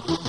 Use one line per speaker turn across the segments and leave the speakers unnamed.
Thank you.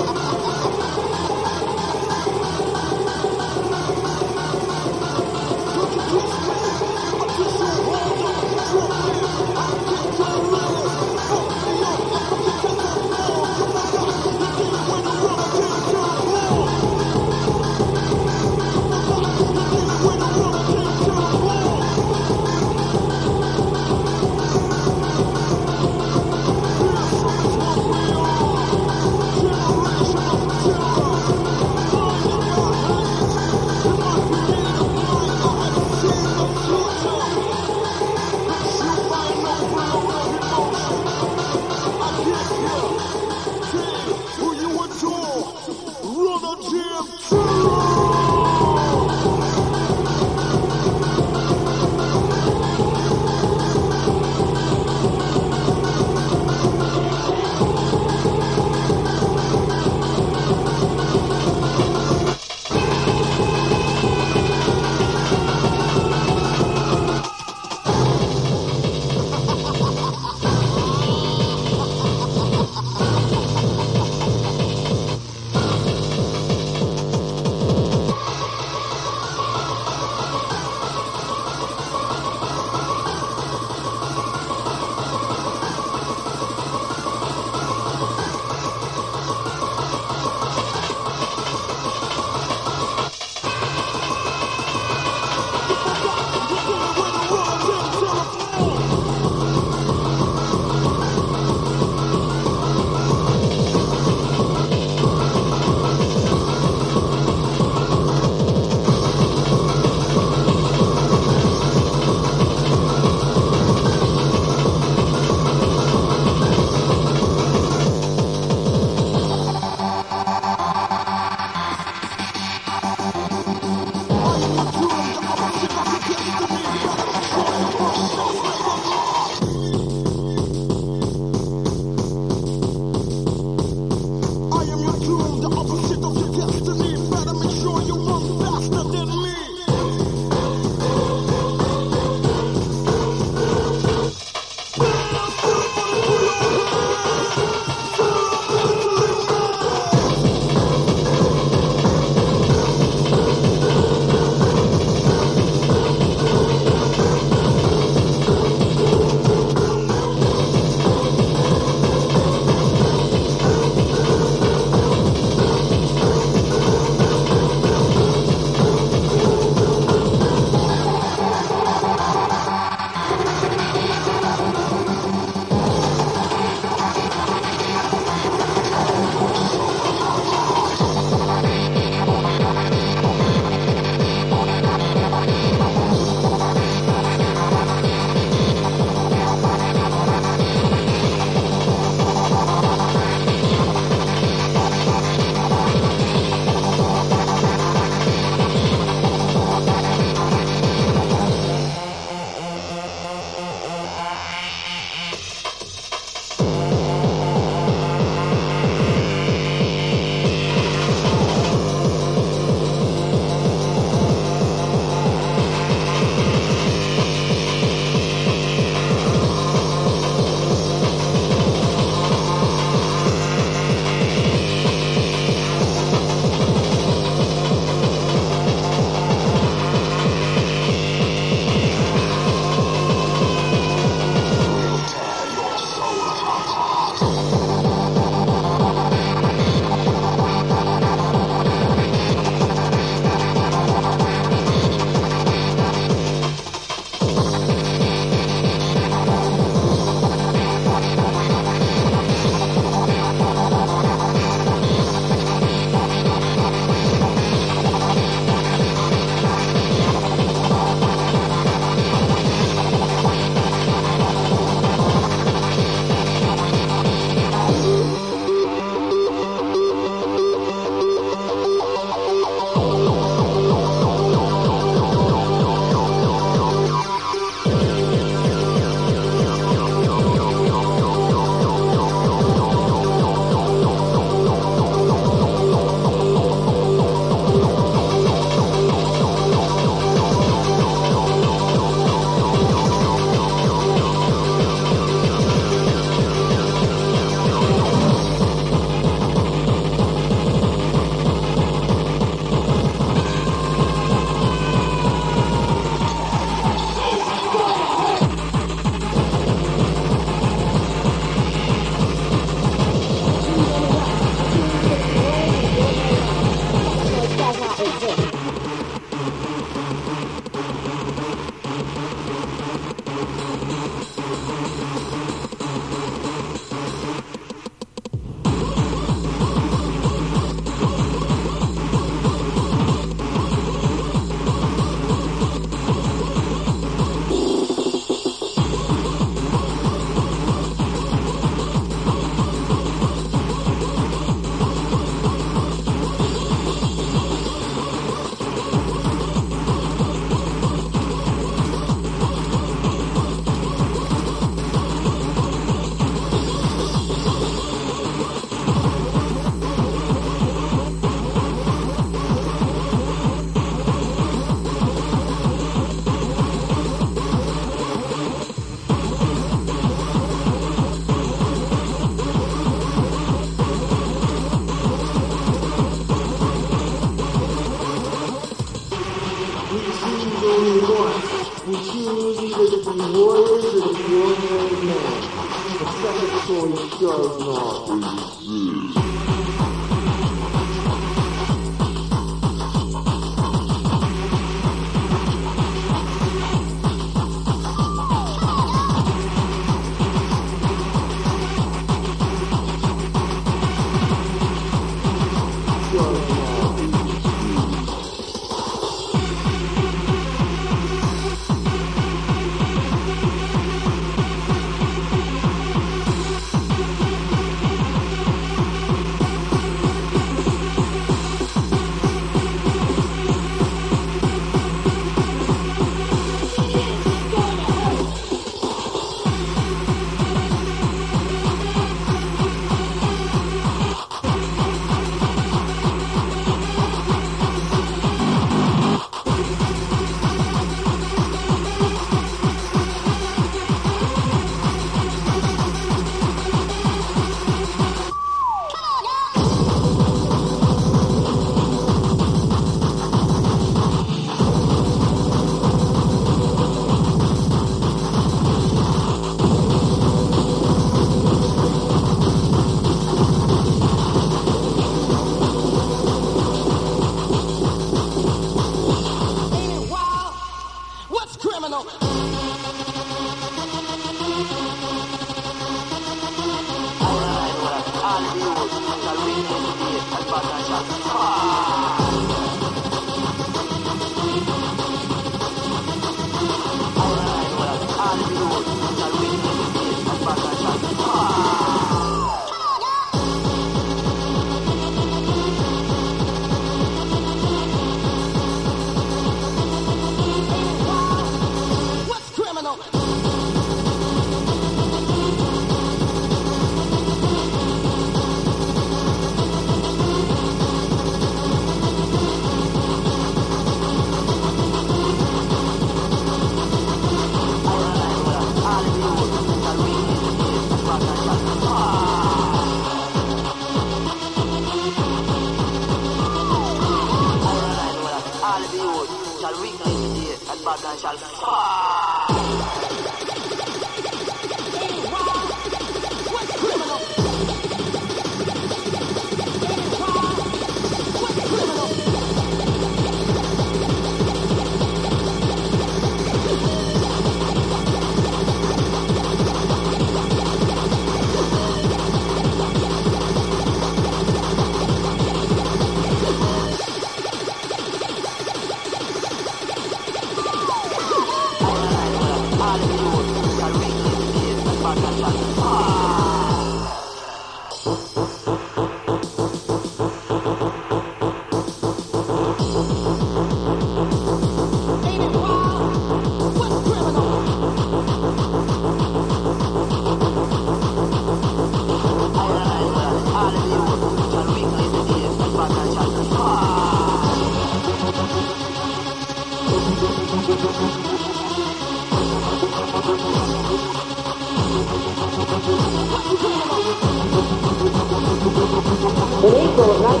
1989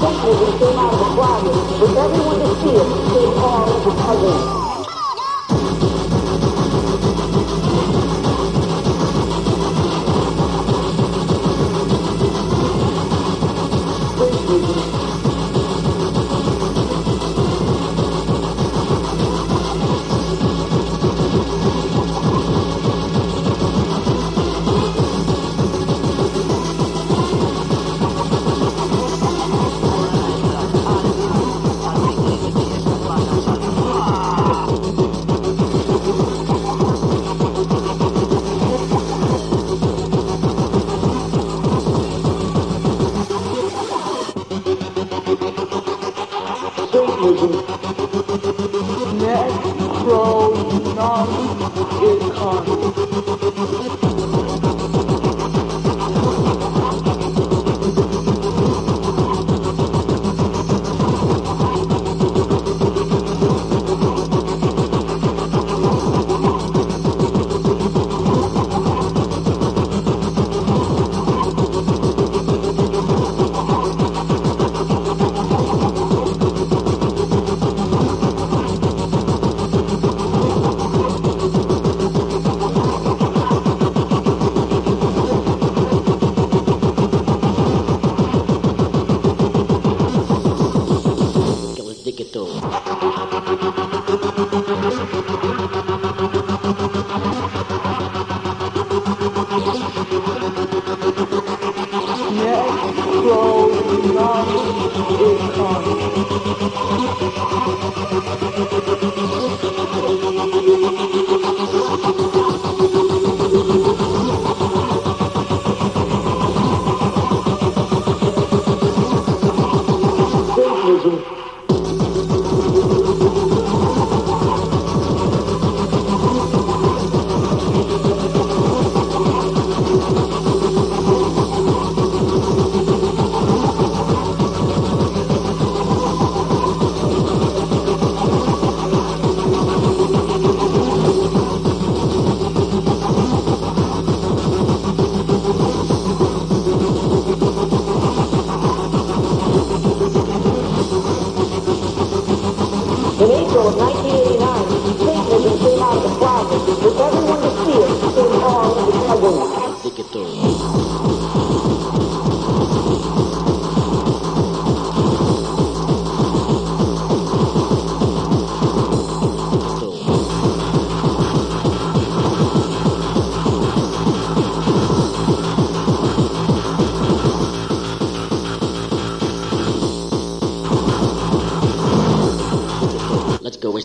definitely came out of the closet with everyone to see it, they all the puzzle.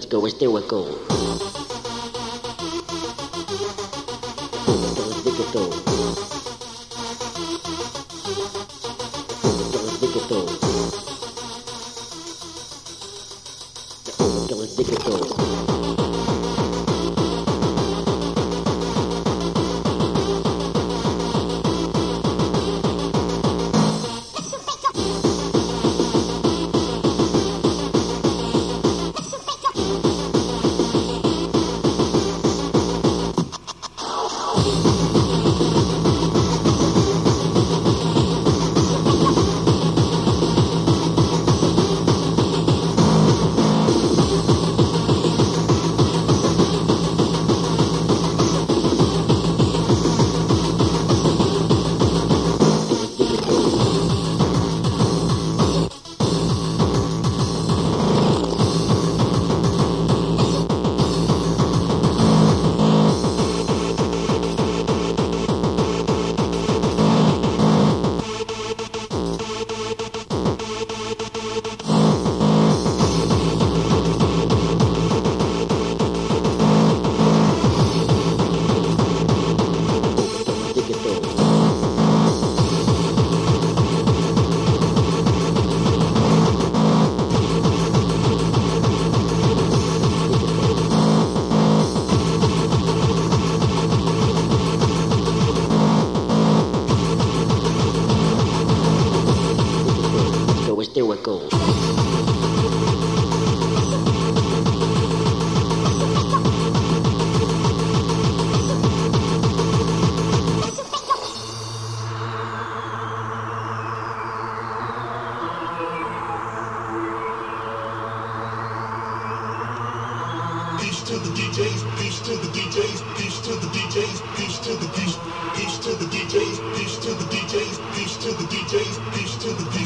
Let's go. katika uweko
DJs, peace to the DJs, peace to the DJs, peace to the DJs, peace to the DJs, peace to the DJs, peace to the DJs, peace to the DJs.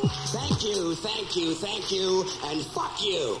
Thank you, thank you, thank you, and fuck you.